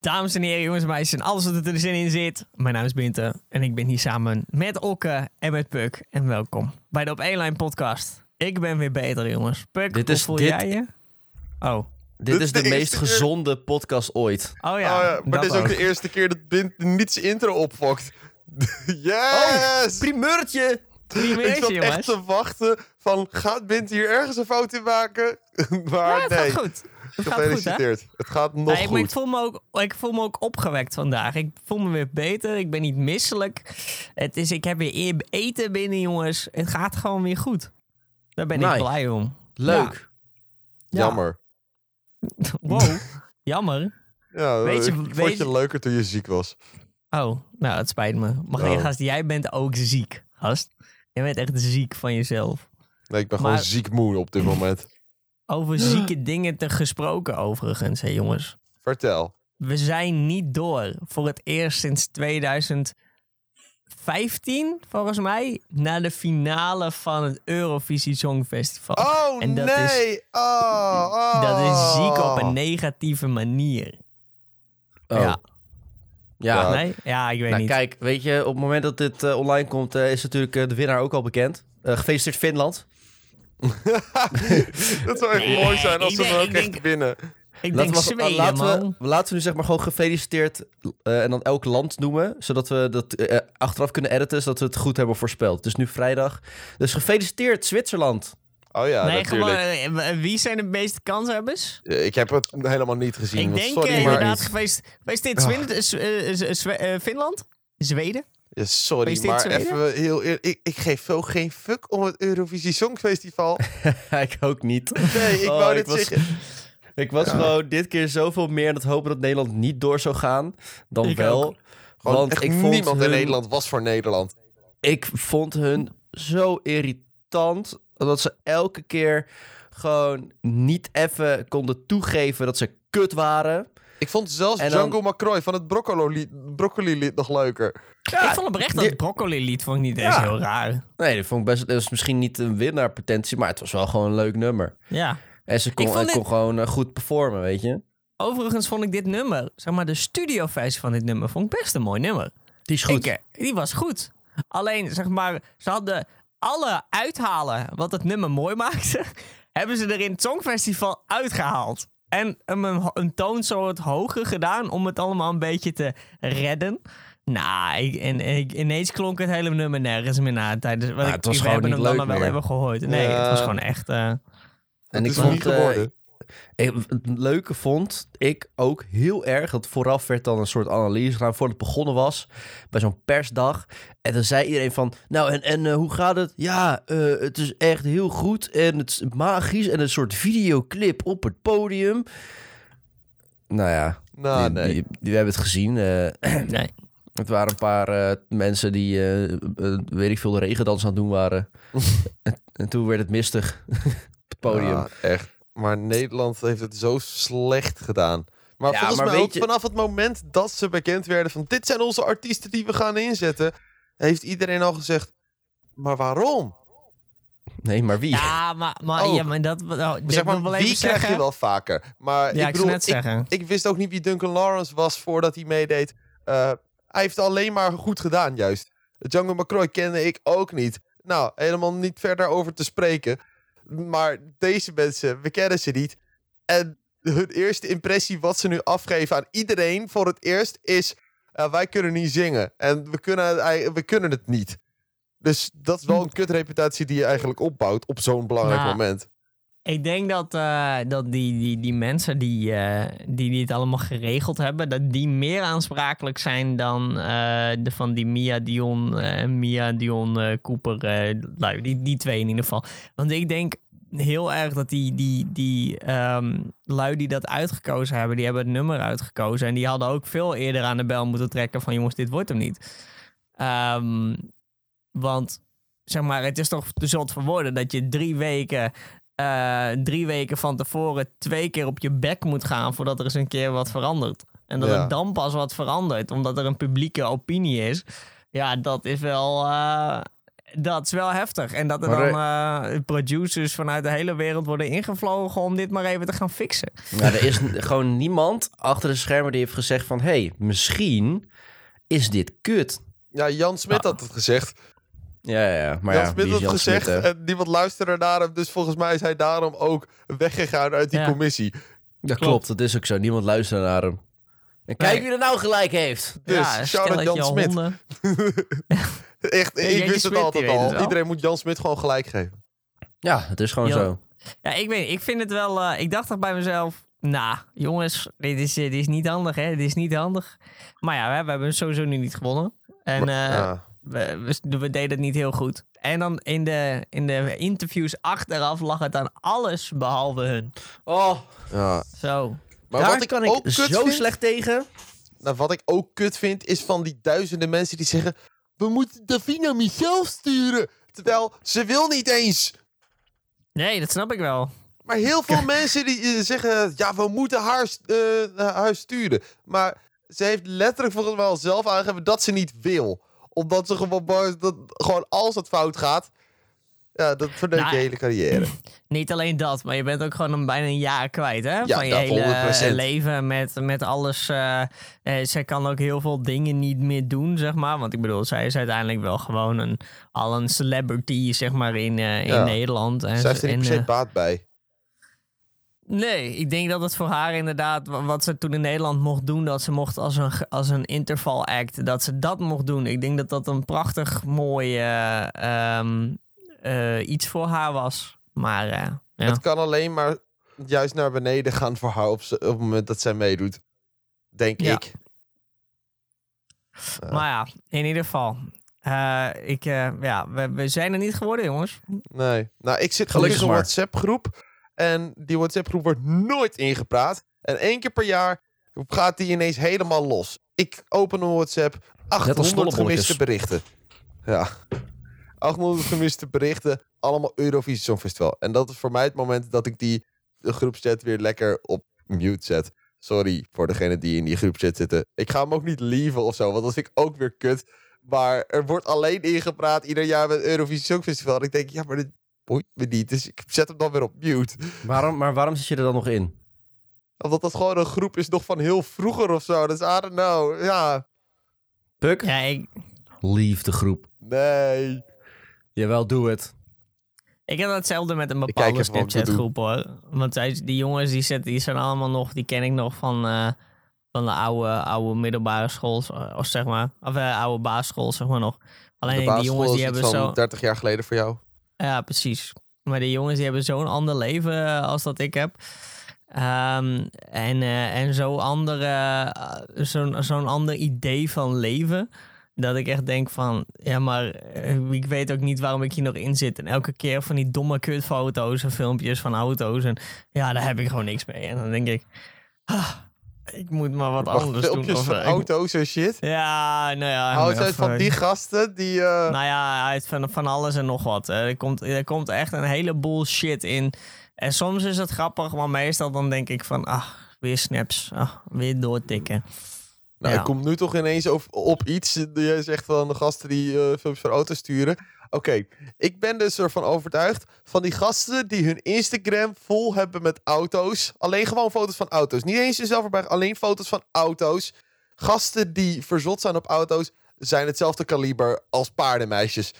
Dames en heren, jongens en meisjes en alles wat er zin in zit. Mijn naam is Binte en ik ben hier samen met Okke en met Puk. En welkom bij de Op 1 Lijn podcast. Ik ben weer beter, jongens. Puk, Dit hoe is- voel dit- jij je? Oh. Dit is de de meest keer- gezonde podcast ooit. Oh ja, oh ja, maar dit is ook ook. de eerste keer dat Bint niet zijn intro opfokt. yes! Primeurtje! Primeurtje, ik zat jongens. echt te wachten van, gaat Bint hier ergens een fout in maken? maar Ja, het nee, gaat goed. Het gaat goed, hè? gefeliciteerd. het gaat nog Nee, maar ik goed. voel, me ook, ik voel me ook opgewekt vandaag. Ik voel me weer beter. Ik ben niet misselijk. Het is, ik heb weer eten binnen, jongens. Het gaat gewoon weer goed. Daar ben ik blij om. Leuk. Ja. Jammer. Wow, jammer. Ja, Weet je- ik vond weet je je- leuker toen je ziek was. Oh, nou, het spijt me. Maar Oh. gast, jij bent ook ziek, gast. Jij bent echt ziek van jezelf. Nee, ik ben Maar- gewoon ziek moe op dit moment. Over zieke dingen te gesproken overigens, hè jongens. Vertel. We zijn niet door voor het eerst sinds 2015, volgens mij, naar de finale van het Eurovisie Songfestival. Oh, En dat is- nee! oh, oh. Dat is ziek op een negatieve manier. Oh. Ja. Ja. Ja. Nee? Ja, ik weet Nou, niet. kijk, weet je, op het moment dat dit eh, online komt, eh, is natuurlijk eh, de winnaar ook al bekend. Eh, gefeliciteerd Finland. Dat zou echt Nee, mooi zijn als ze dan ook ik echt denk- winnen. ik Laten denk we, Zweden, laten, man. we, laten we nu zeg maar gewoon gefeliciteerd eh, en dan elk land noemen, zodat we dat eh, achteraf kunnen editen, zodat we het goed hebben voorspeld. Het is nu vrijdag. Dus gefeliciteerd Zwitserland. Oh ja, nee, natuurlijk. gewoon, eh, wie zijn de meeste kanshebbers? Eh, Ik heb het helemaal niet gezien. Ik denk sorry, eh, maar... inderdaad geweest, geweest dit Ah. Eh, eh, eh, Finland? Zweden? Ja, sorry, maar even heel ik, ik geef veel geen fuck om het Eurovisie Songfestival. ik ook niet. Nee, ik Oh, wou ik dit was- zeggen. Ik was gewoon dit keer zoveel meer aan het hopen dat Nederland niet door zou gaan dan Ik wel. ook. Gewoon Want echt ik vond niemand in Nederland was voor Nederland. Ik vond hun zo irritant dat ze elke keer gewoon niet even konden toegeven dat ze kut waren. Ik vond zelfs En dan- Django McCroy van het Broccoli, broccoli lied nog leuker. ik vond oprecht dat die- broccoli lied vond ik niet eens Ja. heel raar. Nee, dat vond ik best. Dat was misschien niet een winnaarpotentie, maar het was wel gewoon een leuk nummer. Ja. En ze kon, vond en dit- kon gewoon eh, goed performen, weet je. Overigens vond ik dit nummer, zeg maar de studioversie van dit nummer, vond ik best een mooi nummer. Die is Ik, eh, die was goed. Alleen, zeg maar, ze hadden alle uithalen wat het nummer mooi maakte, hebben ze er in het Songfestival uitgehaald. En hem een, een toonsoort hoger gedaan om het allemaal een beetje te redden. Nou, ik, en, ik, ineens klonk het hele nummer nergens meer na. Tijdens, wat ik, het was we gewoon hebben niet hem dan leuk wel hebben gehoord. Nee, Ja. het was gewoon echt... eh, En ik vond niet geworden. ik- het leuke vond ik ook heel erg. Dat vooraf werd dan een soort analyse gedaan voordat het begonnen was. Bij zo'n persdag. En dan zei iedereen van. Nou, en, en eh, hoe gaat het? Ja, eh, het is echt heel goed. En het is magisch. En een soort videoclip op het podium. Nou ja, Nou, die, nee. die, die hebben het gezien. eh, nee. het waren een paar mensen die, weet ik veel, de regendans aan het doen waren. en, en toen werd het mistig. op het podium. Ja, echt. Maar Nederland heeft het zo slecht gedaan. Maar Ja, volgens maar mij weet ook je- vanaf het moment dat ze bekend werden van... dit zijn onze artiesten die we gaan inzetten... heeft iedereen al gezegd... maar waarom? Nee, maar wie? Ja, maar, maar, Oh. ja, maar dat... Oh, dit zeg maar, wel wie krijg zeggen. je wel vaker? Maar Ja, ik ik bedoel, zeggen. ik wist ook niet wie Duncan Lawrence was voordat hij meedeed. Eh, hij heeft alleen maar goed gedaan, juist. Django McCroy kende ik ook niet. Nou, helemaal niet verder over te spreken. Maar deze mensen, we kennen ze niet. En hun eerste impressie wat ze nu afgeven aan iedereen voor het eerst is... wij kunnen niet zingen. En we kunnen, we kunnen het niet. Dus dat is wel een kutreputatie die je eigenlijk opbouwt op zo'n belangrijk Nou, moment. Ik denk dat, eh, dat die, die, die mensen die, eh, die, het allemaal geregeld hebben, dat die meer aansprakelijk zijn dan eh, de van die Mia Dion en Mia Dion Cooper. die, die twee in ieder geval. Want ik denk heel erg dat die, die, die ehm, lui die dat uitgekozen hebben, die hebben het nummer uitgekozen. En die hadden ook veel eerder aan de bel moeten trekken van jongens, dit wordt hem niet. Ehm, want zeg maar, het is toch te zot voor woorden dat je drie weken eh, drie weken van tevoren twee keer op je bek moet gaan voordat er eens een keer wat verandert. En dat Ja. het dan pas wat verandert, omdat er een publieke opinie is. Ja, dat is wel. eh, dat is wel heftig. En dat er Maar dan eh, producers vanuit de hele wereld worden ingevlogen om dit maar even te gaan fixen. Maar er is gewoon niemand achter de schermen die heeft gezegd van... hé, hey, misschien is dit kut. Ja, Jan Smit had het gezegd. Ja, ja, ja. Maar Jan ja, Smit wie is had Jan gezegd Smit, en niemand luisterde naar hem. Dus volgens mij is hij daarom ook weggegaan uit die Ja. commissie. Ja, klopt. Dat is ook zo. Niemand luistert naar hem. En kijk Nee. wie er nou gelijk heeft. Dus, ja, shout-out Jan Smit. Echt, Ja, ik Jan wist het altijd al. het. Iedereen moet Jan Smit gewoon gelijk geven. Ja, het is gewoon zo. Ja, ik weet Ik vind het wel... eh, ik dacht toch bij mezelf... Nou, jongens, dit is, eh, dit is niet handig, hè? Dit is niet handig. Maar ja, we, we hebben sowieso nu niet gewonnen. En eh, Ja. We, we, we deden het niet heel goed. En dan in de, in de interviews achteraf lag het aan alles behalve hun. Oh, Ja. Zo. Maar daar wat ik kan ook ik kut zo vind, slecht tegen. nou, wat ik ook kut vind, is van die duizenden mensen die zeggen... We moeten Davina Michel sturen. Terwijl, ze wil niet eens. Nee, dat snap ik wel. Maar heel veel mensen die eh, zeggen... Ja, we moeten haar, st- eh, haar sturen. Maar ze heeft letterlijk volgens mij al zelf aangegeven dat ze niet wil. Omdat ze gewoon is dat gewoon als het fout gaat... Ja, dat verneukt Nou, je hele carrière. Niet alleen dat, maar je bent ook gewoon een, bijna een jaar kwijt hè? Ja, van je hele 100%. leven met, met alles. eh eh, zij kan ook heel veel dingen niet meer doen, zeg maar. Want ik bedoel, zij is uiteindelijk wel gewoon een, al een celebrity, zeg maar, in, eh, in Ja. Nederland. En, Zij heeft er niet en, per se eh, baat bij. Nee, ik denk dat het voor haar inderdaad, wa- wat ze toen in Nederland mocht doen, dat ze mocht als een, als een interval act, dat ze dat mocht doen. Ik denk dat dat een prachtig mooi eh, ehm, eh, iets voor haar was. Maar eh, ja. Het kan alleen maar juist naar beneden gaan voor haar op, op het moment dat zij meedoet. Denk Ja. ik. Maar ja, in ieder geval. eh, ik, eh, ja, we, we zijn er niet geworden, jongens. Nee. Nou, ik zit Gelukkig in een maar. En die WhatsApp groep wordt nooit ingepraat. En één keer per jaar gaat die ineens helemaal los. Ik open een WhatsApp. 800 stollebolletjes. gemiste berichten. Ja. 800 gemiste berichten. Allemaal Eurovisie Songfestival. En dat is voor mij het moment dat ik die de groepschat weer lekker op mute zet. Sorry voor degene die in die groepchat zitten. Ik ga hem ook niet lieven of zo, want dat vind ik ook weer kut. Maar er wordt alleen ingepraat ieder jaar met het Eurovisie Songfestival. En ik denk, ja, maar dit boeit me niet. Dus ik zet hem dan weer op mute. Waarom, maar waarom zit je er dan nog in? Omdat dat gewoon een groep is nog van heel vroeger of zo. Dus I don't know. Ja, Puk? Ja, ik, Leave de groep. nee. Jawel, doe het. ik heb hetzelfde met een bepaalde Snapchat groep hoor. Want zij, die jongens die, zitten, die zijn allemaal nog, die ken ik nog van, eh, van de oude, oude middelbare school, of zeg maar. Of eh, oude basisschool, zeg maar nog. De Alleen die jongens die is hebben zo... 30 jaar geleden voor jou. Ja, precies. Maar die jongens die hebben zo'n ander leven eh, als dat ik heb. Ehm, en eh, en zo'n andere, eh, zo'n zo'n ander idee van leven. Dat ik echt denk van, ja, maar ik weet ook niet waarom ik hier nog in zit. En elke keer van die domme kutfoto's en filmpjes van auto's. En ja, daar heb ik gewoon niks mee. En dan denk ik, ah, ik moet maar wat Wacht, anders doen. Of, van ik- auto's en shit. Ja, nou ja. Hou eens of, uit van die gasten die... eh, nou ja, uit van, van alles en nog wat. Er komt, er komt echt een heleboel shit in. En soms is het grappig, maar meestal dan denk ik van... Ach, weer snaps. Ach, weer doortikken. Nou, Ja. ik kom nu toch ineens op, op iets. Jij zegt van de gasten die eh, filmpjes van auto's sturen. Oké, ik ben dus ervan overtuigd van die gasten die hun Instagram vol hebben met auto's. Alleen gewoon foto's van auto's. Niet eens jezelf erbij, alleen foto's van auto's. Gasten die verzot zijn op auto's zijn hetzelfde kaliber als paardenmeisjes.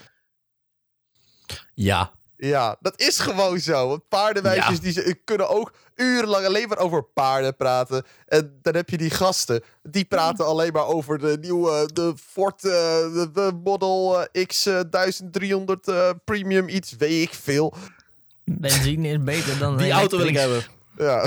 Ja. Ja, dat is gewoon zo. Want paardenmeisjes Ja. die ze, kunnen ook urenlang alleen maar over paarden praten. En dan heb je die gasten, die praten alleen maar over de nieuwe de Ford, eh, de, de Model eh, X eh, 1300 Premium iets, weet ik veel. Benzine is beter dan Die auto wil ik hebben. Ja,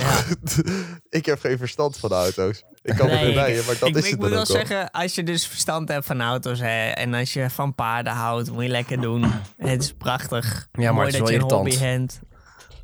ik heb geen verstand van auto's. Ik kan Nee, er ik- rijden, maar dat ik, is ik het moet dan wel al. zeggen, als je dus verstand hebt van auto's hè, en als je van paarden houdt, moet je lekker doen. Het is prachtig. Ja, maar Mooi het is dat je een hobby hebt.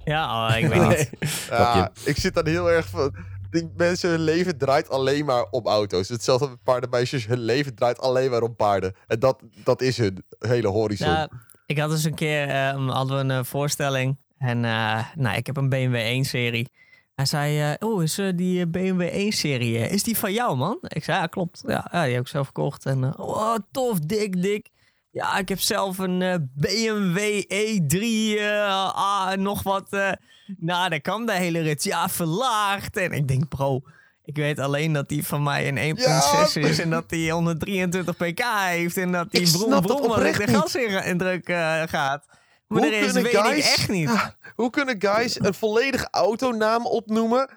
Ja, oh, ik weet niet. Ja, ik zit dan heel erg van... Die mensen, hun leven draait alleen maar om auto's. Hetzelfde met paardenmeisjes. Hun leven draait alleen maar om paarden. En dat, dat is hun hele horizon. Ja, ik had dus een keer eh, hadden we een eh, voorstelling. En eh, nou, ik heb een BMW 1-serie. Hij zei, eh, oh, is eh, die BMW 1-serie, eh, is die van jou, man? Ik zei, ja, klopt. Ja, ja die heb ik zelf gekocht. En, oh, tof, dik, dik. Ja, ik heb zelf een BMW E3, eh, ah, nog wat. eh nou, dan kan de hele rit. Ja, verlaagd. En ik denk, bro, ik weet alleen dat die van mij een 1.6 Ja, is. En dat die 123 pk heeft. En dat die brom dat brom de niet. gasindruk eh gaat. Maar Hoe kunnen weet ik guys- echt niet. Ja, hoe kunnen guys een volledige autonaam opnoemen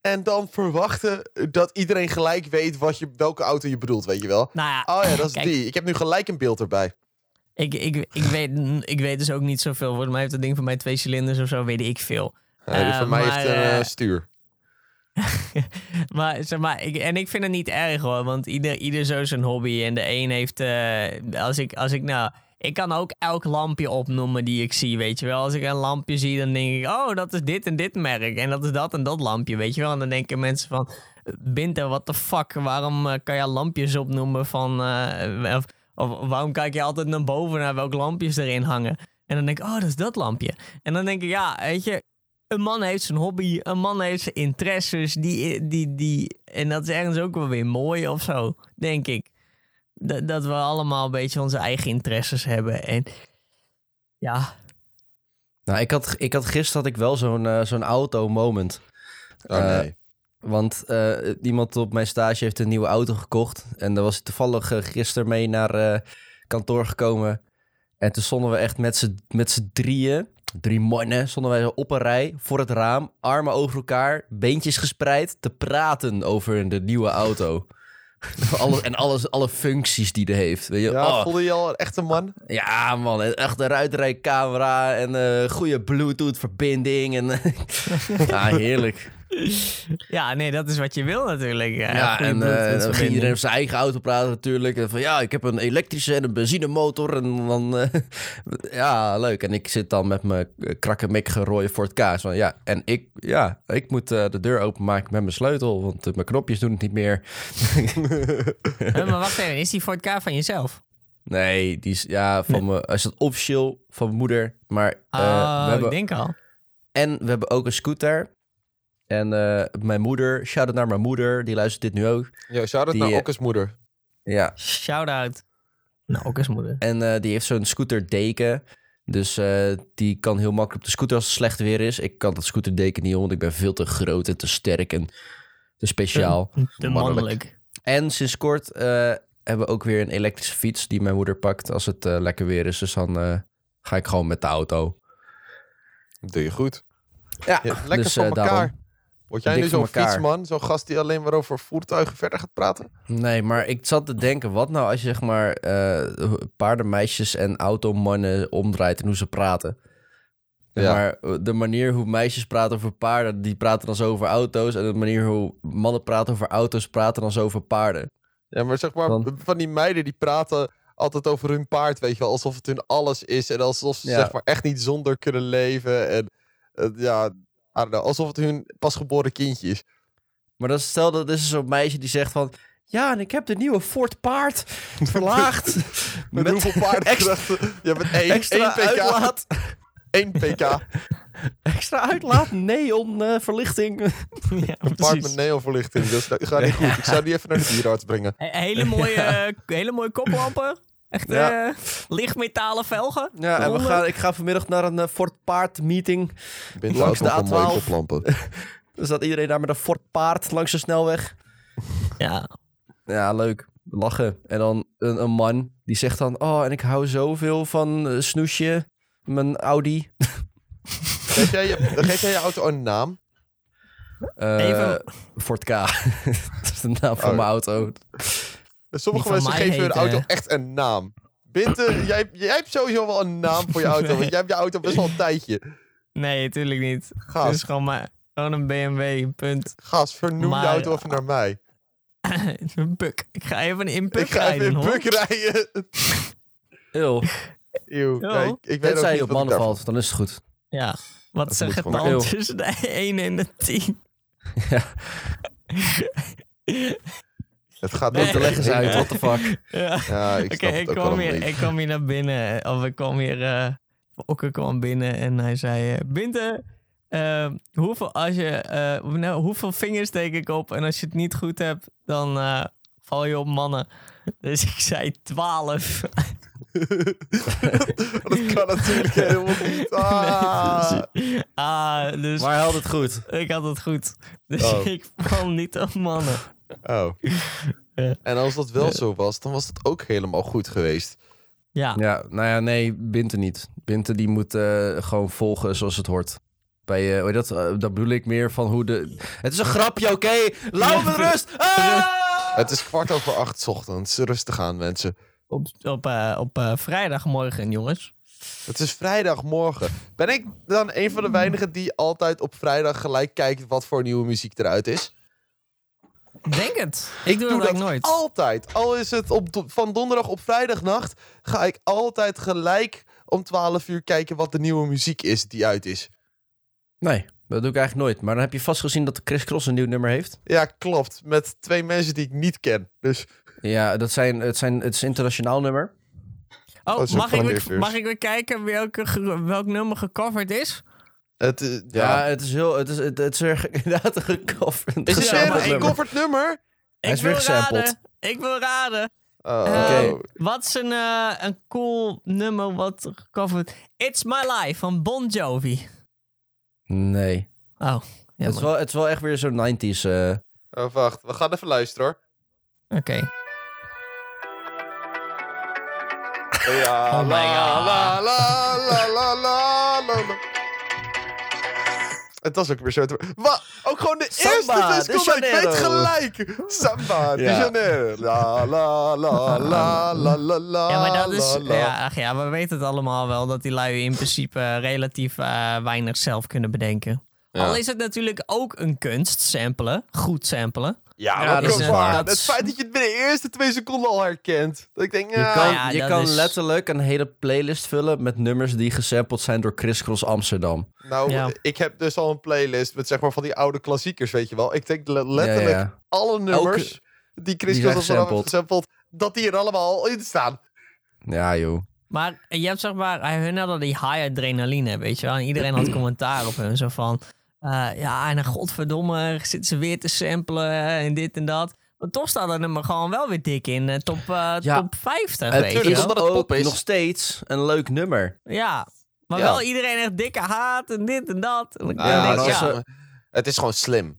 en dan verwachten dat iedereen gelijk weet wat je, welke auto je bedoelt, weet je wel? Nou ja, Oh ja, dat is kijk, die. Ik heb nu gelijk een beeld erbij. Ik, ik, ik, weet, ik weet dus ook niet zoveel. Volgens mij heeft dat ding van mij twee cilinders of zo, weet ik veel. Ja, die Eh, van mij maar, heeft een eh, eh, stuur. Maar, zeg maar ik, en ik vind het niet erg hoor, want ieder, ieder zo zijn hobby. En de een heeft, eh, als, ik, als ik nou, ik kan ook elk lampje opnoemen die ik zie, weet je wel. Als ik een lampje zie, dan denk ik, oh, dat is dit en dit merk. En dat is dat en dat lampje, weet je wel. En dan denken mensen van, Binter, what the fuck, waarom eh, kan je lampjes opnoemen van, eh, of, of waarom kijk je altijd naar boven naar welke lampjes erin hangen? En dan denk ik, oh, dat is dat lampje. En dan denk ik, ja, weet je, een man heeft zijn hobby, een man heeft zijn interesses, die, die, die, en dat is ergens ook wel weer mooi of zo, denk ik. Dat, dat we allemaal een beetje onze eigen interesses hebben. En ja, Nou, ik had, ik had gisteren had ik wel zo'n eh, zo'n auto-moment. Oh eh, nee. Want eh, iemand op mijn stage heeft een nieuwe auto gekocht. En daar was ik toevallig gisteren mee naar eh, kantoor gekomen. En toen stonden we echt met z'n, drieën, drie mannen, stonden wij op een rij voor het raam. Armen over elkaar, beentjes gespreid, te praten over de nieuwe auto. en alles, alle functies die er heeft. Weet je? Ja, Oh, voelde je al een echte man? ja, man. Echt een ruitrijcamera en eh goede Bluetooth-verbinding. En, ja, heerlijk. ja, nee, dat is wat je wil natuurlijk. Ja, Ja, en eh, dan ging iedereen over zijn eigen auto praten natuurlijk. En van ja, ik heb een elektrische en een benzinemotor. En dan, eh, ja, leuk. En ik zit dan met mijn krakkemikkige rode Ford K. Van ja, en ik, ja, ik moet eh, de deur openmaken met mijn sleutel. Want eh, mijn knopjes doen het niet meer. Maar wacht even, is die Ford K van jezelf? Nee, die is, ja, van me, is dat officieel van mijn moeder. Maar eh, oh, we hebben, ik denk al. En we hebben ook een scooter. En eh, mijn moeder, shout-out naar mijn moeder, die luistert dit nu ook. Ja, shout-out Die, naar eh, Okke's moeder. Ja, Shout-out. Ook eens moeder. en eh, die heeft zo'n scooterdeken. Dus eh, die kan heel makkelijk op de scooter als het slecht weer is. Ik kan dat scooterdeken niet om, want ik ben veel te groot en te sterk en te speciaal. Te Mannelijk. mannelijk. En sinds kort eh, hebben we ook weer een elektrische fiets die mijn moeder pakt als het lekker weer is. Dus dan eh, ga ik gewoon met de auto. Doe je goed. Ja, Ja, lekker dus, voor elkaar. daarom. Word jij Dik nu zo'n fietsman? Zo'n gast die alleen maar over voertuigen verder gaat praten? Nee, maar ik zat te denken, wat nou als je zeg maar eh, paardenmeisjes en automannen omdraait en hoe ze praten? Ja. Maar eh, de manier hoe meisjes praten over paarden, die praten dan zo over auto's. En de manier hoe mannen praten over auto's, praten dan zo over paarden. Ja, maar zeg maar, Want- van die meiden die praten altijd over hun paard, weet je wel. Alsof het hun alles is en alsof ze Ja. zeg maar echt niet zonder kunnen leven. En eh, ja, I don't know, alsof het hun pasgeboren kindje is. Maar dan stel dat is zo'n meisje die zegt van... Ja, en ik heb de nieuwe Ford paard verlaagd. Met, hoeveel paardenkrachten? Ja, met één, extra één pk. uitlaat. 1 pk. Extra uitlaat, neon eh, verlichting. ja, Een paard precies. met neonverlichting. Dus dat gaat niet goed. Ik zou die even naar de dierenarts brengen. He- Hele mooie, eh, hele mooie koplampen. Echt Ja. eh, lichtmetalen velgen. Ja, en we gaan, ik ga vanmiddag naar een eh, Ford paard meeting. Langs de wel mooie A12. koplampen. Dan staat iedereen daar met een Ford paard langs de snelweg. Ja, Ja, leuk. Lachen. En dan een, een man die zegt dan... Oh, en ik hou zoveel van eh, Snoesje, mijn Audi. Geef jij, je, geef jij je auto een naam? Eh, Even- Ford K. dat is de naam van Oh. mijn auto. Sommige van mensen geven hun auto echt een naam. Binte, jij, jij hebt sowieso wel een naam voor je auto. Nee. Want jij hebt je auto best wel een tijdje. nee, natuurlijk niet. Het Gas, is gewoon, maar, gewoon een BMW, punt. gas vernoem Maar- je auto even naar mij. een puk. Ik ga even in puk ik ga rijden, even in hoor. Puk rijden. Eeuw. Eeuw, kijk, ik weet ook Tenzij niet je op mannen valt, dan is het goed. Ja, wat een gewoon. getal Eeuw. tussen de 1 en de 10? Ja. Het gaat Nee. niet Te leggen uit, what the fuck. Ja. Ja, ik Oké, snap het ik, kwam hier, ik kwam hier naar binnen. Of ik kwam hier... eh Okke kwam binnen en hij zei... eh Binte, eh, hoeveel, als je, eh, nou, hoeveel vingers steek ik op? En als je het niet goed hebt, dan eh, val je op mannen. Dus ik zei 12. dat kan natuurlijk helemaal niet. Ah. Ah, dus Maar hij had het goed. ik had het goed. Dus Oh. ik val niet op mannen. Oh. En als dat wel zo was, dan was het ook helemaal goed geweest. Ja, Ja, nou ja, nee, Binte niet. Binte die moet eh, gewoon volgen zoals het hoort. Bij, eh, heet dat, Eh, dat bedoel ik meer van hoe de... Het is een grapje, oké? Laat me met rust! Ah! Het is kwart over acht 's ochtends. Rustig aan, mensen. op, op, eh, op eh, vrijdagmorgen, jongens. Het is vrijdagmorgen. Ben ik dan een van de weinigen die altijd op vrijdag gelijk kijkt wat voor nieuwe muziek eruit is? Ik denk het. Ik doe, dat, eigenlijk nooit. altijd. Al is het op do- van donderdag op vrijdagnacht, ga ik altijd gelijk om 12 uur kijken wat de nieuwe muziek is die uit is. Nee, dat doe ik eigenlijk nooit. Maar dan heb je vast gezien dat Chris Cross een nieuw nummer heeft. Ja, klopt. Met twee mensen die ik niet ken. Dus Ja, dat zijn, het, zijn, het is een internationaal nummer. Oh, dat mag ik, weer, mag ik weer kijken welke, welk nummer gecoverd is? Het, eh, Ja, ja. het is heel, het is, het, het is erg inderdaad een gecoverd Is het weer een nummer. covered nummer? Hij ik is weer wil gesampled. raden. Ik wil raden. Oh. Eh, Oké. Wat is een, eh, een cool nummer wat gecoverd... It's My Life van Bon Jovi. Nee. Oh, Het is, wel, het is wel echt weer zo'n 90s. eh, Oh, wacht. We gaan even luisteren hoor. Oké. Ja, Oh my la, God. la, la, la, la, Het was ook weer zo. te- Wat? Ook gewoon de Samba eerste seconden. Ik weet gelijk. Samba de Ja. Janeiro. La, la, la, la, la, la, la. Ja, maar dat is... la, la. Ja, ach ja, we weten het allemaal wel dat die lui in principe relatief eh, weinig zelf kunnen bedenken. Ja. Al is het natuurlijk ook een kunst, samplen. Goed samplen. Ja, dat is waar. Het feit dat je het binnen de eerste twee seconden al herkent. Dat ik denk, Je ja, kan, ja, je kan is- letterlijk een hele playlist vullen met nummers die gesampled zijn door Chris Cross Amsterdam. nou, Ja. ik heb dus al een playlist met zeg maar van die oude klassiekers, weet je wel. Ik denk le- letterlijk Ja, ja. alle nummers die Chris Cross heeft gesampled. dat die er allemaal al in staan. Ja, joh. Maar je hebt zeg maar, eh, hun hadden die high adrenaline, weet je wel. En iedereen had commentaar op hun. Zo van, eh, ja, en dan godverdomme zitten ze weer te samplen en dit en dat. Maar toch staat dat nummer gewoon wel weer dik in eh, top, eh, Ja. top 50, Het weet tuurlijk, wel. omdat het pop is. nog steeds een leuk nummer. Ja, maar Ja. wel iedereen echt dikke haat en dit en dat. En Ja, denk, is, is, het is gewoon slim.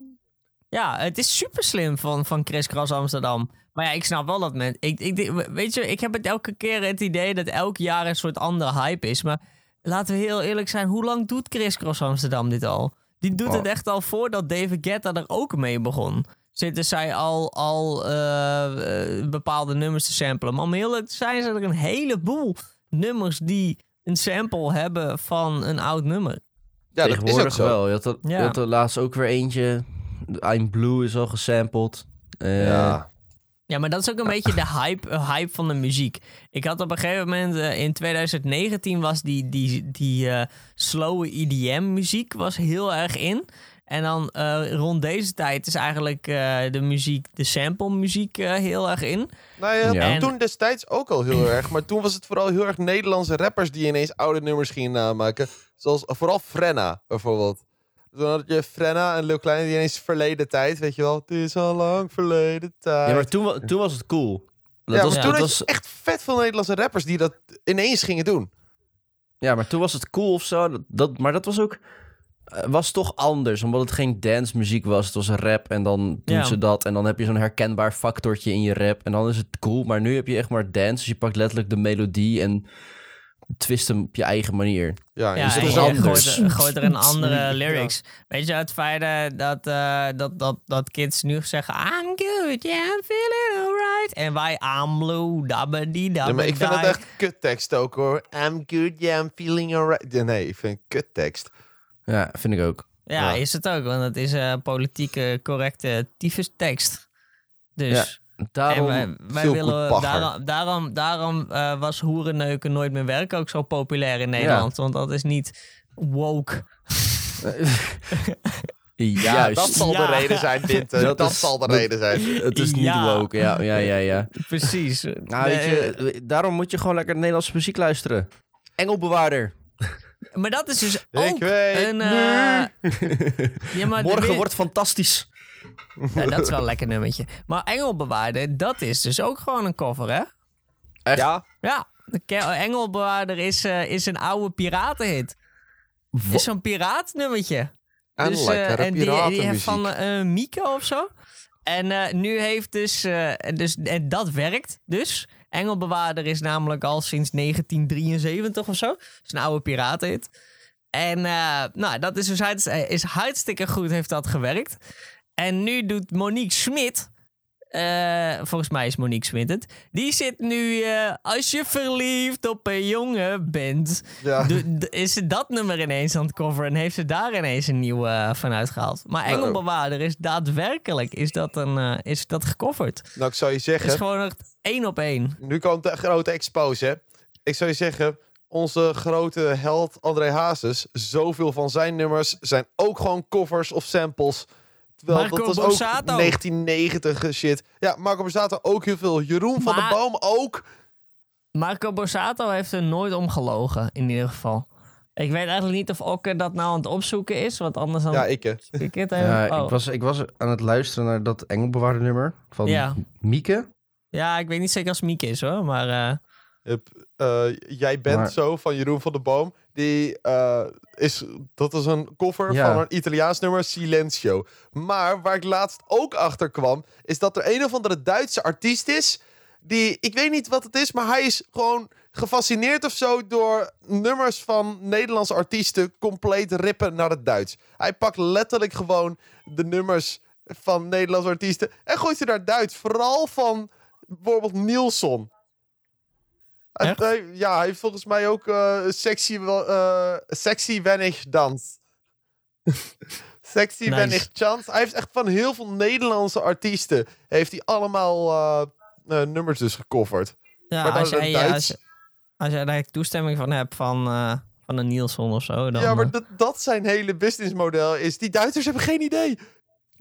ja, het is super slim van, van Chris Cross Amsterdam. Maar ja, ik snap wel dat men... Ik, ik, weet je, ik heb het elke keer het idee dat elk jaar een soort andere hype is. Maar laten we heel eerlijk zijn, hoe lang doet Chris Cross Amsterdam dit al? Die doet Oh. het echt al voordat David Guetta er ook mee begon. Zitten zij al, al eh, eh, bepaalde nummers te samplen. Maar om heel zijn, zijn er een heleboel nummers die een sample hebben van een oud nummer. Ja, dat is ook zo. wel. Je had, er, Ja. je had er laatst ook weer eentje. I'm Blue is al gesampled. Eh, Ja. Ja, maar dat is ook een beetje de hype, eh, hype van de muziek. Ik had op een gegeven moment, eh, in 2019 was die, die, die eh slowe EDM-muziek was heel erg in. En dan eh, rond deze tijd is eigenlijk eh, de muziek, de sample-muziek eh, heel erg in. Nou ja, Ja. toen destijds ook al heel erg. Maar toen was het vooral heel erg Nederlandse rappers die ineens oude nummers gingen namaken. Zoals vooral Frenna bijvoorbeeld. Toen had je Frenna en Lil Kleine die ineens verleden tijd, weet je wel. Het is al lang verleden tijd. Ja, maar toen, toen was het cool. Dat Ja, was, toen dat was, echt vet veel Nederlandse rappers die dat ineens gingen doen. ja, maar toen was het cool of zo. Dat, dat, maar dat was ook... eh, was toch anders, omdat het geen dance muziek was. Het was rap en dan doen Ja. ze dat. En dan heb je zo'n herkenbaar factortje in je rap. En dan is het cool. Maar nu heb je echt maar dance. Dus je pakt letterlijk de melodie en twist hem op je eigen manier. Ja, Ja, is gooit, er- een andere lyrics. Weet je, het feit eh, dat, eh, dat, dat, dat kids nu zeggen... I'm good, yeah, I'm feeling alright. En wij, I'm blue, dabbedi, Ja, maar ik vind het echt kuttekst ook hoor. I'm good, yeah, I'm feeling alright. Nee, ik vind kuttekst. Ja, vind ik ook. Ja, Ja. is het ook, want het is een politieke correcte tyfus tekst. Dus Daarom... en wij, willen, daarom, daarom, daarom eh, was hoerenneuken nooit meer werken ook zo populair in Nederland. Want dat is niet woke. Juist. Ja, dat zal de reden zijn, Winter. Dat Dat, is- zal de dat- reden zijn. Het is niet Ja. woke, ja, ja, ja, ja. Precies. Nou, weet je, daarom moet je gewoon lekker Nederlandse muziek luisteren. Engelbewaarder. Maar dat is dus Ik ook weet een... eh, ja, maar de Morgen weer- wordt fantastisch. Ja, dat is wel een lekker nummertje. Maar Engelbewaarder, dat is dus ook gewoon een cover, hè? Echt? Ja, Ja, Ke- Engelbewaarder is, eh, is een oude piratenhit. Is zo'n piraatnummertje. En Dus, eh, en die, die heeft van eh Mieke of zo. En eh, nu heeft dus, eh, dus... En dat werkt dus. Engelbewaarder is namelijk al sinds 1973 of zo. is een oude piratenhit. En eh, nou, dat is dus eh, is hartstikke goed heeft dat gewerkt. En nu doet Monique Smit... eh, volgens mij is Monique Smit het. Die zit nu... eh, als je verliefd op een jongen bent... Ja. Is ze dat nummer ineens aan het coveren en heeft ze daar ineens een nieuwe eh, van uitgehaald. Maar Engelbewaarder is daadwerkelijk is dat, een, is dat gecoverd. Nou, ik zou je Het is zeggen, gewoon echt één op één. nu komt de grote expose, hè. Ik zou je zeggen, onze grote held André Hazes, zoveel van zijn nummers zijn ook gewoon covers of samples. Terwijl Marco dat was Borsato. ook 1990 shit. Ja, Marco Borsato ook heel veel. Jeroen van Maar- der Boom ook. Marco Borsato heeft er nooit om gelogen, in ieder geval. Ik weet eigenlijk niet of Okke dat nou aan het opzoeken is, want anders dan... Ja, ik. hè. ik het even. Ja, oh. ik, was, ik was aan het luisteren naar dat Engelbewaarder nummer van Ja. Mieke. ja, ik weet niet zeker als Mieke is hoor, maar... eh, Hup, eh, jij bent Maar- zo van Jeroen van der Boom. Die eh, is, dat is een cover Ja. van een Italiaans nummer, Silencio. Maar waar ik laatst ook achter kwam, is dat er een of andere Duitse artiest is. Die, ik weet niet wat het is, maar hij is gewoon gefascineerd of zo door nummers van Nederlandse artiesten compleet rippen naar het Duits. Hij pakt letterlijk gewoon de nummers van Nederlandse artiesten en gooit ze naar Duits. Vooral van bijvoorbeeld Nielsen. Hij- Echt? hij- ja, hij heeft volgens mij ook eh, sexy, eh, sexy Wennig Dans. sexy Nice. Wennig Chance. Hij heeft echt van heel veel Nederlandse artiesten... heeft hij allemaal eh, nummers dus gecoverd. ja, Maar als jij, Duits. als, als jij daar toestemming van hebt van, van een Nielsen of zo, dan... ja, maar dat, dat zijn hele businessmodel is. Die Duitsers hebben geen idee.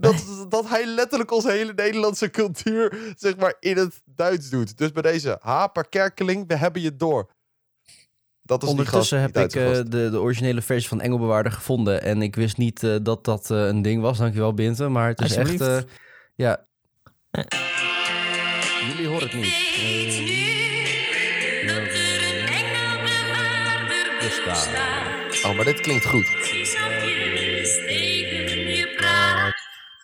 Dat, dat hij letterlijk onze hele Nederlandse cultuur zeg maar in het Duits doet. Dus bij deze Haper Kerkeling, we hebben je door. Dat is Ondertussen gast, heb ik eh, de, de originele versie van Engelbewaarder gevonden. En ik wist niet eh, dat dat eh, een ding was. Dankjewel, Binte. Maar het is echt... Eh, ja. Jullie horen het niet. Oh, maar dit klinkt goed.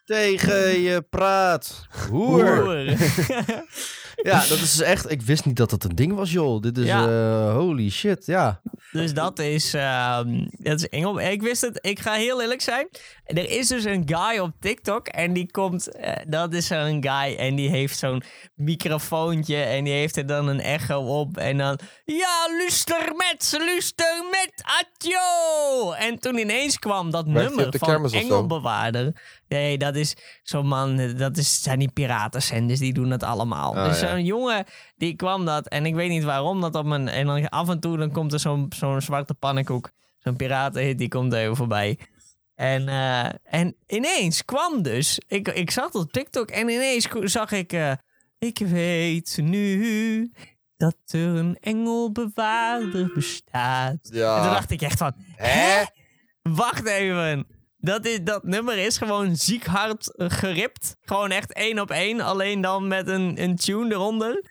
Tegen je praat. Hoer. Hoer. Ja, dat is dus echt... Ik wist niet dat dat een ding was, joh. Dit is... Ja. eh, holy shit, ja. Dus dat is, ehm, dat is Engel. Ik wist het, ik ga heel eerlijk zijn. Er is dus een guy op TikTok en die komt, eh, dat is zo'n guy en die heeft zo'n microfoontje en die heeft er dan een echo op en dan, ja, luister met, luister met, atjo! En toen ineens kwam dat Werkt nummer van? Engelbewaarder. Nee, dat is zo'n man, dat is, zijn die piratenzenders, die doen het allemaal. Ah, dus ja. zo'n jongen, die kwam dat en ik weet niet waarom dat op mijn... En dan af en toe dan komt er zo'n zo'n zwarte pannenkoek, zo'n piratenhit, die komt even voorbij. En, eh, en ineens kwam dus, ik, ik zag dat op TikTok en ineens zag ik, eh, ik weet nu dat er een engelbewaarder bestaat. En toen Ja. dacht ik echt van, hè? Wacht even. Dat, is, dat nummer is gewoon ziek hard geript. Gewoon echt één op één. Alleen dan met een, een tune eronder.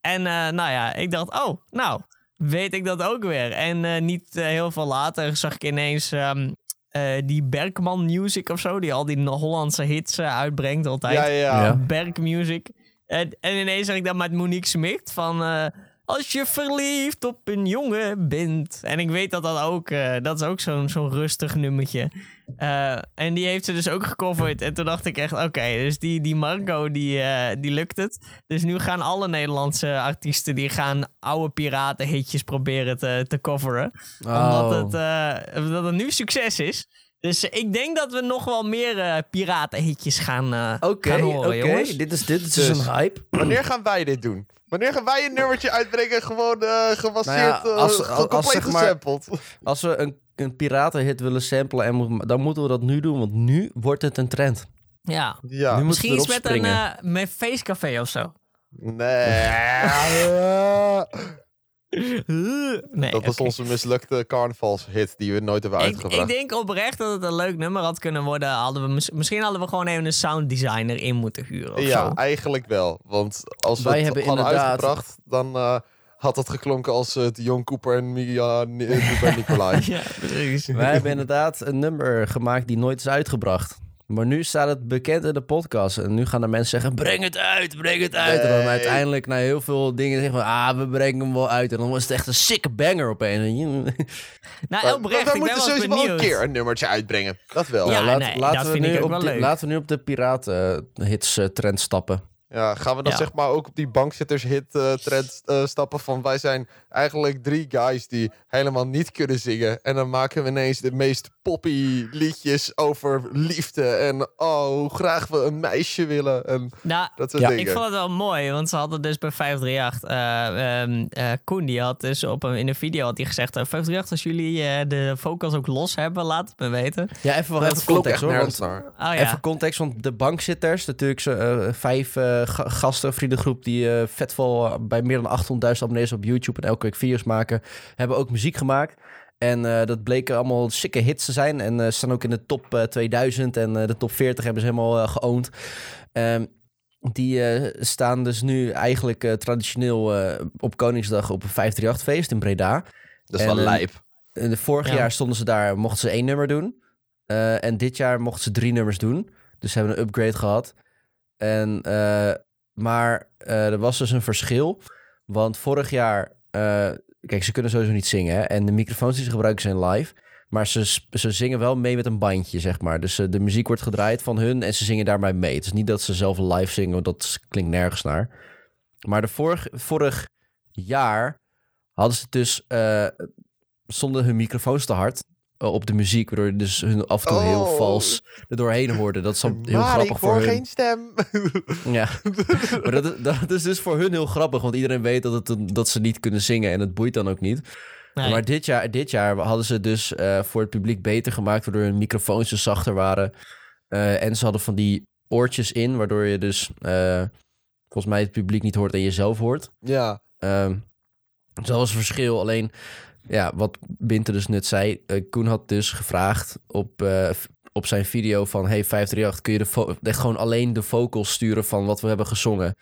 En eh, nou ja, ik dacht, oh, nou, weet ik dat ook weer. En eh, niet eh, heel veel later zag ik ineens ehm, eh, die Bergman Music of zo. Die al die Hollandse hits uitbrengt altijd. Ja, ja. Ja. Berg Music. En, en ineens zag ik dat met Monique Smit van... als je verliefd op een jongen bent. En ik weet dat dat ook... eh, dat is ook zo'n zo'n rustig nummertje. Eh, en die heeft ze dus ook gecoverd. En toen dacht ik echt... Oké, dus die, die Marco, die, eh, die lukt het. Dus nu gaan alle Nederlandse artiesten... die gaan oude piratenhitjes proberen te, te coveren. Omdat Oh. het, eh, dat het nu succes is. Dus ik denk dat we nog wel meer eh, piratenhitjes gaan, eh, Oké, gaan horen, oké. jongens. Dit is, dit is Dus- een hype. Wanneer gaan wij dit doen? Wanneer gaan wij een nummertje uitbrengen, gewoon eh gebaseerd, Nou ja, als- eh, als- zeg maar- gesampled? Als we een, een piratenhit willen samplen, en dan moeten we dat nu doen. Want nu wordt het een trend. Ja. Ja. Nu Misschien iets met een springen. met Facecafé of zo. Nee. Nee, Dat was onze mislukte carnavalshit die we nooit hebben uitgebracht. ik denk oprecht dat het een leuk nummer had kunnen worden. Hadden we, mis- misschien hadden we gewoon even een sounddesigner in moeten huren of ja, zo. eigenlijk wel. Want als we het hebben hadden inderdaad- uitgebracht, dan eh, had dat geklonken als uh, Dion Cooper en Mia Cooper Nicolai. ja, precies. Wij hebben inderdaad een nummer gemaakt die nooit is uitgebracht. Maar nu staat het bekend in de podcast. En nu gaan de mensen zeggen, breng het uit, breng het uit. En dan uiteindelijk na heel veel dingen zeggen we, ah, we brengen hem wel uit. En dan was het echt een sikke banger opeens. Nou, oprecht, wij ik ben moeten sowieso wel een keer een nummertje uitbrengen. Dat wel. Ja, Ja. laat- nee, laten dat we vind nu op wel die- leuk. Laten we nu op de piraten-hits trend stappen. gaan we dan Ja. zeg maar ook op die bankzitters hit eh, trend eh, stappen van wij zijn eigenlijk drie guys die helemaal niet kunnen zingen. En dan maken we ineens de meest poppy liedjes over liefde en oh, hoe graag we een meisje willen en Nou, dat soort Ja. dingen. Ik vond het wel mooi, want ze hadden dus bij 538... eh ehm, eh, Koen, die had dus op een, in een video had hij gezegd... eh, 538, als jullie eh, de vocals ook los hebben, laat het me weten. Ja, even, wel dat even context hoor. Want. Oh ja, Even context, want de bankzitters, natuurlijk zo, eh, vijf gasten, vriendengroep die eh, vet eh, bij meer dan 800.000 abonnees op YouTube en elke week video's maken, hebben ook muziek gemaakt. En eh, dat bleken allemaal sikke hits te zijn. En eh, staan ook in de top eh, 2000 en eh, de top 40 hebben ze helemaal eh, geoond. Ehm, die eh, staan dus nu eigenlijk eh, traditioneel eh, op Koningsdag op een 538-feest in Breda. Dat is En, wel eh, lijp. En vorig Ja. jaar stonden ze daar, mochten ze één nummer doen. Eh, en dit jaar mochten ze drie nummers doen. Dus ze hebben een upgrade gehad. En, eh, maar eh, er was dus een verschil. Want vorig jaar... eh, kijk, ze kunnen sowieso niet zingen. En de microfoons die ze gebruiken zijn live. Maar ze, ze zingen wel mee met een bandje, zeg maar. Dus de muziek wordt gedraaid van hun en ze zingen daarbij mee. Het is niet dat ze zelf live zingen, want dat klinkt nergens naar. Maar de vorig, vorig jaar hadden ze dus... stonden hun microfoons te hard op de muziek, waardoor je dus hun af en toe heel Oh. vals er doorheen hoorde. Dat is heel maar grappig ik voor hun. geen stem. Ja, maar dat is, dat is dus voor hun heel grappig, want iedereen weet dat, het, dat ze niet kunnen zingen en het boeit dan ook niet. Nee. Maar dit jaar, dit jaar hadden ze dus eh, voor het publiek beter gemaakt, waardoor hun microfoons dus zachter waren. Eh, en ze hadden van die oortjes in, waardoor je dus eh, volgens mij het publiek niet hoort en jezelf hoort. ja. Ehm dus dat was een verschil. Alleen, ja, wat Binte dus net zei. eh, Koen had dus gevraagd op, eh, op zijn video van... Hey, 538, kun je de gewoon alleen de vocals sturen van wat we hebben gezongen?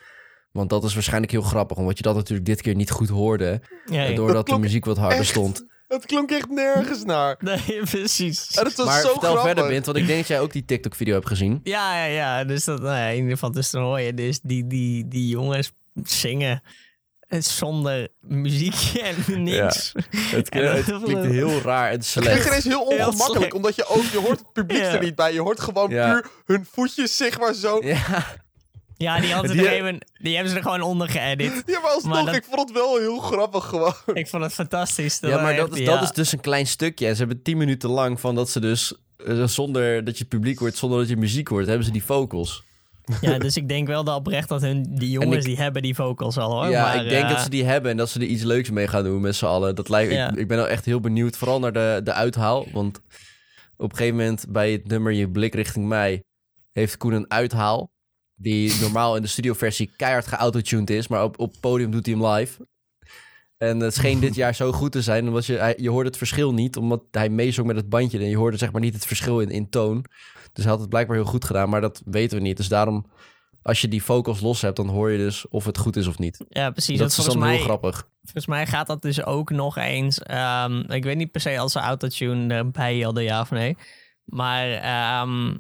Want dat is waarschijnlijk heel grappig. Omdat je dat natuurlijk dit keer niet goed hoorde. Ja. Doordat de muziek wat harder echt stond. Het klonk echt nergens naar. Nee, precies. En het was Maar zo vertel grappig. verder, Bint. Want ik denk dat jij ook die TikTok-video hebt gezien. Ja, ja, ja. Dus dat, nou ja, in ieder geval, dus dan hoor je dus die, die, die jongens zingen zonder muziek en niks. Het, En dat- het klinkt heel raar en Het slecht. klinkt ineens heel Heel ongemakkelijk, omdat je ook, je hoort het publiek Ja. er niet bij. Je hoort gewoon Ja. puur hun voetjes, zeg maar zo. Ja, Ja, die, hadden Die- er even, die hebben ze er gewoon onder geëdit. Ja, maar alsnog, Maar dat- ik vond het wel heel grappig gewoon. Ik vond het fantastisch. ja maar dat echt- is, ja. dat is dus een klein stukje. En ze hebben tien minuten lang van dat ze dus... eh, zonder dat je het publiek hoort, zonder dat je muziek hoort, hebben ze die vocals. Ja, dus ik denk wel dat oprecht dat hun, die jongens ik- die hebben die vocals al hoor. ja, maar, ik denk eh, dat ze die hebben en dat ze er iets leuks mee gaan doen met z'n allen. Dat lijkt, Ja. ik, ik ben wel echt heel benieuwd, vooral naar de, de uithaal. Want op een gegeven moment bij het nummer Je blik richting mij... heeft Koen een uithaal... die normaal in de studioversie keihard geautotuned is... maar op, op het podium doet hij hem live. En het scheen dit jaar zo goed te zijn... omdat je, hij, je hoorde het verschil niet... omdat hij meezong met het bandje... en je hoorde zeg maar niet het verschil in, in toon. Dus hij had het blijkbaar heel goed gedaan... maar dat weten we niet. Dus daarom... Als je die vocals los hebt, dan hoor je dus of het goed is of niet. Ja, precies. dat Dat is dan mij, heel grappig. volgens mij gaat dat dus ook nog eens. ehm, ik weet niet per se als ze autotune erbij hadden, ja of nee. Maar ehm,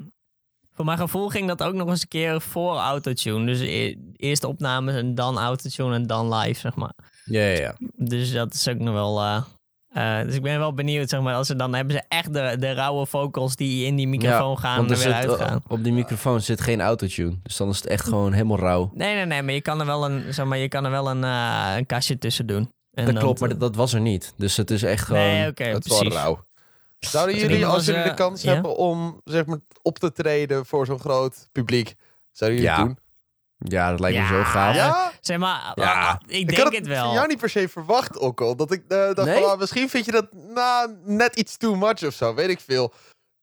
voor mijn gevoel ging dat ook nog eens een keer voor autotune. Dus e- eerst opnames en dan autotune en dan live, zeg maar. Ja, ja, ja. Dus dat is ook nog wel. eh, eh, dus ik ben wel benieuwd, zeg maar. Als ze dan hebben ze echt de, de rauwe vocals die in die microfoon gaan er er weer uitgaan. op die microfoon zit geen autotune. Dus dan is het echt gewoon helemaal rauw. Nee, nee, nee, maar je kan er wel een, zeg maar, je kan er wel een, eh, een kastje tussen doen. En dat dan- klopt, maar dat, dat was er niet. Dus het is echt gewoon... Nee, het is wel precies. rauw. Zouden Dus jullie, als jullie de eh, kans ja? hebben om zeg maar, op te treden voor zo'n groot publiek, zouden jullie Ja. het doen? Ja, dat lijkt me zo gaaf. Ja? Zeg maar, Ja. ik Ik denk had het van wel. jou niet per se verwacht, Okkel. Dat ik eh, dacht Nee? van, ah, misschien vind je dat nou, net iets too much of zo, weet ik veel.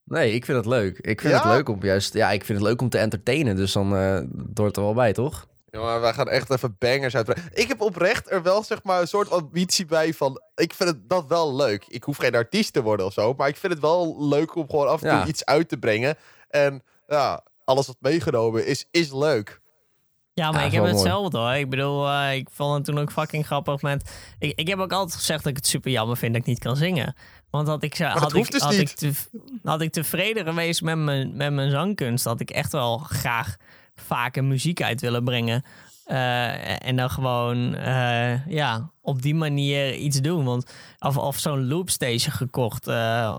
Nee, ik vind het leuk. Ik vind Ja? het leuk om juist... Ja, ik vind het leuk om te entertainen. Dus dan eh dat hoort er wel bij, toch? Ja, maar wij gaan echt even bangers uitbrengen. Ik heb oprecht er wel zeg maar een soort ambitie bij van... Ik vind het dat wel leuk. Ik hoef geen artiest te worden of zo. Maar ik vind het wel leuk om gewoon af en toe Ja. iets uit te brengen. En ja, alles wat meegenomen is, is leuk. Ja, maar Ja, ik heb mooi. hetzelfde hoor. Ik bedoel, eh, ik vond het toen ook fucking grappig met... Ik, ik heb ook altijd gezegd dat ik het super jammer vind dat ik niet kan zingen. Want had ik, had ik, dus had, ik te, had ik tevreden geweest met mijn, met mijn zangkunst, had ik echt wel graag vaker muziek uit willen brengen. Eh, en dan gewoon eh, ja, op die manier iets doen. Want, of, of zo'n loopstation gekocht. eh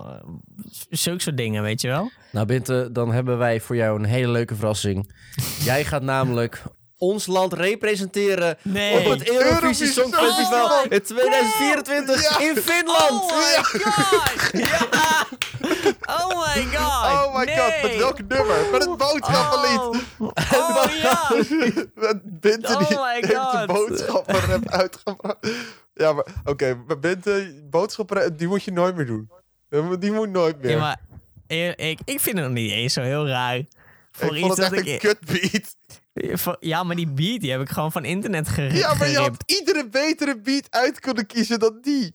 zulke soort dingen, weet je wel. Nou, Binte, dan hebben wij voor jou een hele leuke verrassing. Jij gaat namelijk ons land representeren Nee. op het Eurovisie Songfestival Songfestival. in 2024 Ja. in Finland. Oh my god! Ja! Oh my god! Oh my god, met nee. welk nummer? Met het boodschappenlied. Oh, oh ja! Met Binte die Oh my heeft de God. boodschappenrap uitgebracht. Ja, maar oké, maar Binte, boodschappenrap, die moet je nooit meer doen. Die moet nooit meer. ja maar ik, ik, ik vind het nog niet eens zo heel raar. Voor ik vond het dat echt een kutbeat. Ja, maar die beat die heb ik gewoon van internet geript. Ja, maar je had iedere betere beat uit kunnen kiezen dan die.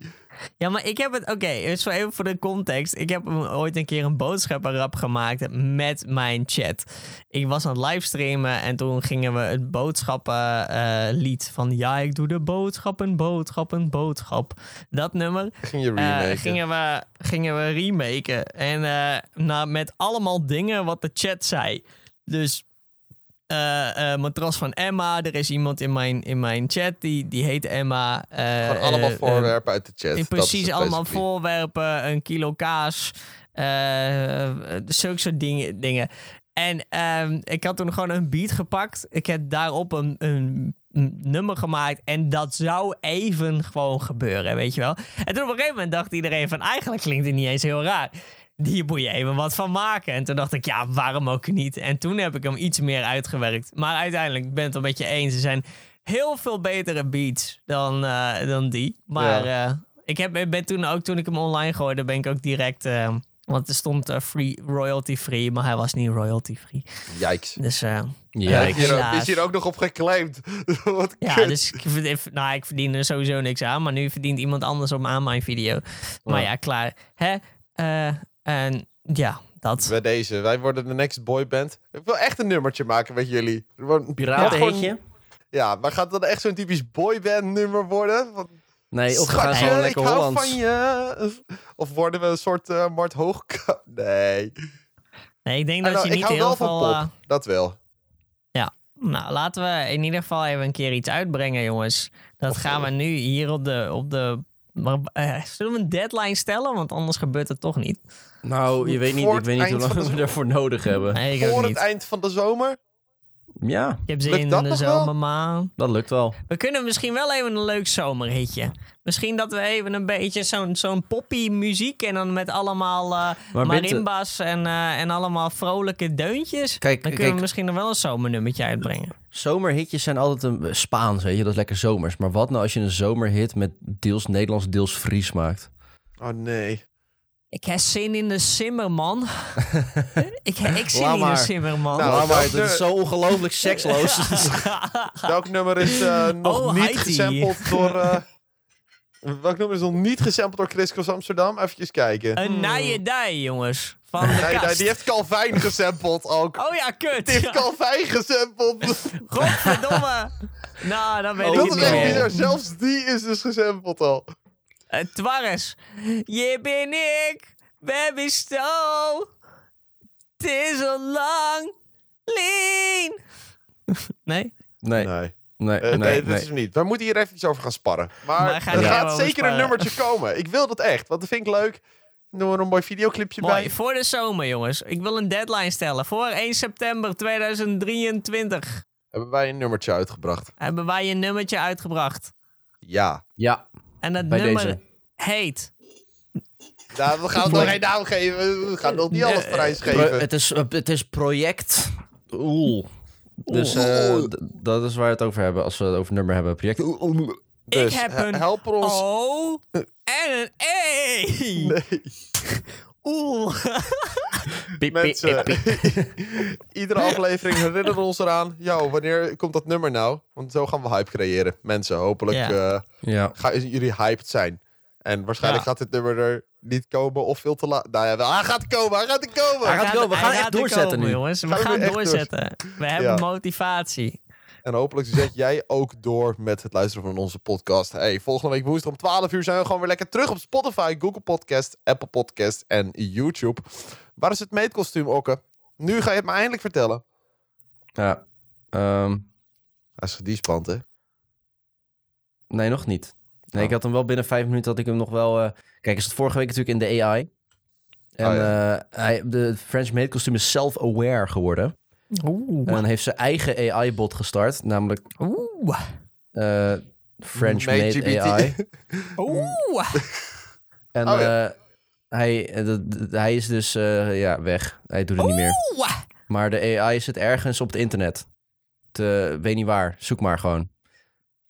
Ja, maar ik heb het... Oké, dus voor even voor de context. Ik heb ooit een keer een boodschappenrap gemaakt met mijn chat. Ik was aan het livestreamen en toen gingen we het boodschappenlied van... Ja, ik doe de boodschappen, boodschappen, boodschap. Dat nummer Ging je eh, gingen, we, gingen we remaken. En eh, nou, met allemaal dingen wat de chat zei. Dus... eh eh matras van Emma. Er is iemand in mijn, in mijn chat die, die heet Emma. Eh, Gewoon allemaal voorwerpen uit de chat. precies, allemaal voorwerpen, een kilo kaas, zulke soort dingen. dingen. En ehm, ik had toen gewoon een beat gepakt. Ik heb daarop een, een, een nummer gemaakt. En dat zou even gewoon gebeuren, weet je wel. En toen op een gegeven moment dacht iedereen van... eigenlijk klinkt het niet eens heel raar. Hier moet je even wat van maken. En toen dacht ik, ja, waarom ook niet? En toen heb ik hem iets meer uitgewerkt. Maar uiteindelijk ik ben het een beetje eens. Er zijn heel veel betere beats dan, eh, dan die. Maar eh, ik heb, ben toen ook, toen ik hem online gooide, ben ik ook direct... eh, want er stond free, royalty free, maar hij was niet royalty free. Yikes. Dus Ja, Is hier, ook, helaas. is hier ook nog op geclaimd. Wat ja, kut. dus ik, nou, ik verdien er sowieso niks aan. Maar nu verdient iemand anders op aan mijn video. Maar Ja. ja, klaar. Hè? Eh, en ja, dat. Bij deze, wij worden de next boyband. Ik wil echt een nummertje maken met jullie. Gewoon- Piratenheetje? Ja, maar gaat dat echt zo'n typisch boyband nummer worden? Want, Nee, of we gaan gewoon lekker ik hou van je. Of, worden we een soort eh Mart Hoogka? Nee. Nee, ik denk Ah, dat nou, je ik niet hou heel wel van veel... pop. eh, Dat wel. nou, laten we in ieder geval even een keer iets uitbrengen, jongens. Dat Of, gaan we nu hier op de... Op de maar, eh, zullen we een deadline stellen? Want anders gebeurt het toch niet. Nou, je weet niet, ik weet niet hoe lang we daarvoor nodig hebben. Nee, ik ook Voor het niet. eind van de zomer. Ja, Ik heb Lukt zin in dat de nog wel? zomermaan. dat lukt wel. We kunnen misschien wel even een leuk zomerhitje. Misschien dat we even een beetje zo'n zo'n poppy muziek en dan met allemaal eh Maar Binte- marimbas en, eh, en allemaal vrolijke deuntjes. Kijk, dan kunnen kijk. we misschien nog wel een zomernummertje uitbrengen. Zomerhitjes zijn altijd een Spaans, weet je, dat is lekker zomers. Maar wat nou als je een zomerhit met deels Nederlands, deels Fries maakt? Oh nee. Ik heb zin in de simmerman. ik heb ik zin Laat in de maar. simmerman. Nou, Nou, maar dat- het is zo ongelooflijk seksloos. Welk nummer is eh, nog Oh, niet gesampled door... eh, welk nummer is nog niet gesampled door Chris Cross Amsterdam? Even kijken. een naaiendij, jongens. Van de Nee, nee, kast. die heeft Calvijn gesampled ook. Oh ja, kut. Die heeft Calvijn gesampled. Godverdomme. nou, dan weet Oh, ik dat het is niet echt meer. bizar. Zelfs die is dus gesampled al. Uh, Twarres. Je ben ik, baby Sto. Het is al lang. Lean. nee? Nee, Nee. nee, Eh, nee, nee, dat nee. is hem niet. We moeten hier even iets over gaan sparren. Maar, Maar gaan er gaat zeker een nummertje komen. Ik wil dat echt, want dat vind ik leuk. Doen we er een mooi videoclipje Mooi, bij. voor de zomer, jongens. Ik wil een deadline stellen. Voor 1 september 2023 Hebben wij een nummertje uitgebracht. hebben wij een nummertje uitgebracht. Ja. Ja, En dat Bij nummer deze. heet... Nou, we gaan het nog geen naam geven. We gaan nog niet alles Nee. prijsgeven. Pro- het, is, het is project Oel. Dus eh, dat is waar we het over hebben als we het over nummer hebben. Project Oel. Dus, ik heb he- een help ons. O en een E. Nee, Oeh. Piep, mensen. piep, piep. Iedere aflevering herinneren we ons eraan. Yo, wanneer komt dat nummer nou? Want zo gaan we hype creëren. Mensen, hopelijk Ja. eh, Ja. gaan jullie hyped zijn. En waarschijnlijk Ja. gaat dit nummer er niet komen of veel te laat. Nou ja, wel, hij gaat komen, hij gaat komen. Hij gaat komen, we gaan hij echt er doorzetten komen, nu. jongens. We Gaan we gaan echt doorzetten. We hebben Ja. motivatie. En hopelijk zet jij ook door met het luisteren van onze podcast. Hey, volgende week woensdag om 12 uur zijn we gewoon weer lekker terug op Spotify, Google Podcast, Apple Podcast en YouTube. Waar is het meetkostuum, Okke? Nu ga je het me eindelijk vertellen. Ja. ehm, Hij is gediespand, hè? nee, nog niet. Nee, Oh. ik had hem wel binnen vijf minuten had ik hem nog wel... eh, Kijk, is het vorige week natuurlijk in de AI. En Oh, ja. eh, hij, de French Maid kostuum is self-aware geworden. Oeh. En heeft zijn eigen AI-bot gestart, namelijk Oeh. eh, French Made. AI. Oeh. En Oh, ja. eh, hij, eh, hij is dus eh, ja, weg. Hij doet het niet meer. Maar de AI zit ergens op het internet. Te, weet niet waar. Zoek maar gewoon.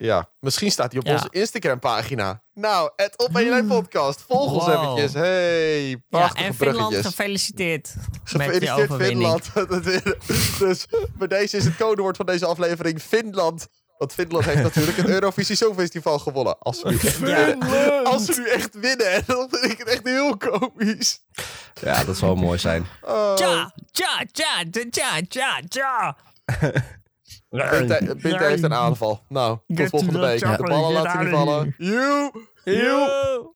Ja, misschien staat hij op Ja. onze Instagram-pagina. Nou, het Op en Lijn podcast. Volg ons eventjes. Hey, Ja, en Finland bruggetjes. gefeliciteerd. met Gefeliciteerd overwinning. Finland. dus bij deze is het codewoord van deze aflevering Finland. Want Finland heeft natuurlijk het Eurovisie Songfestival gewonnen. Als ze nu echt winnen. Als ze nu echt winnen. Dan vind ik het echt heel komisch. Ja, dat zal mooi zijn. Oh. Tja, tja, tja, tja, tja, Binte heeft een aanval. Nou, tot Get volgende week. De ballen laten niet vallen. Joe! Yo.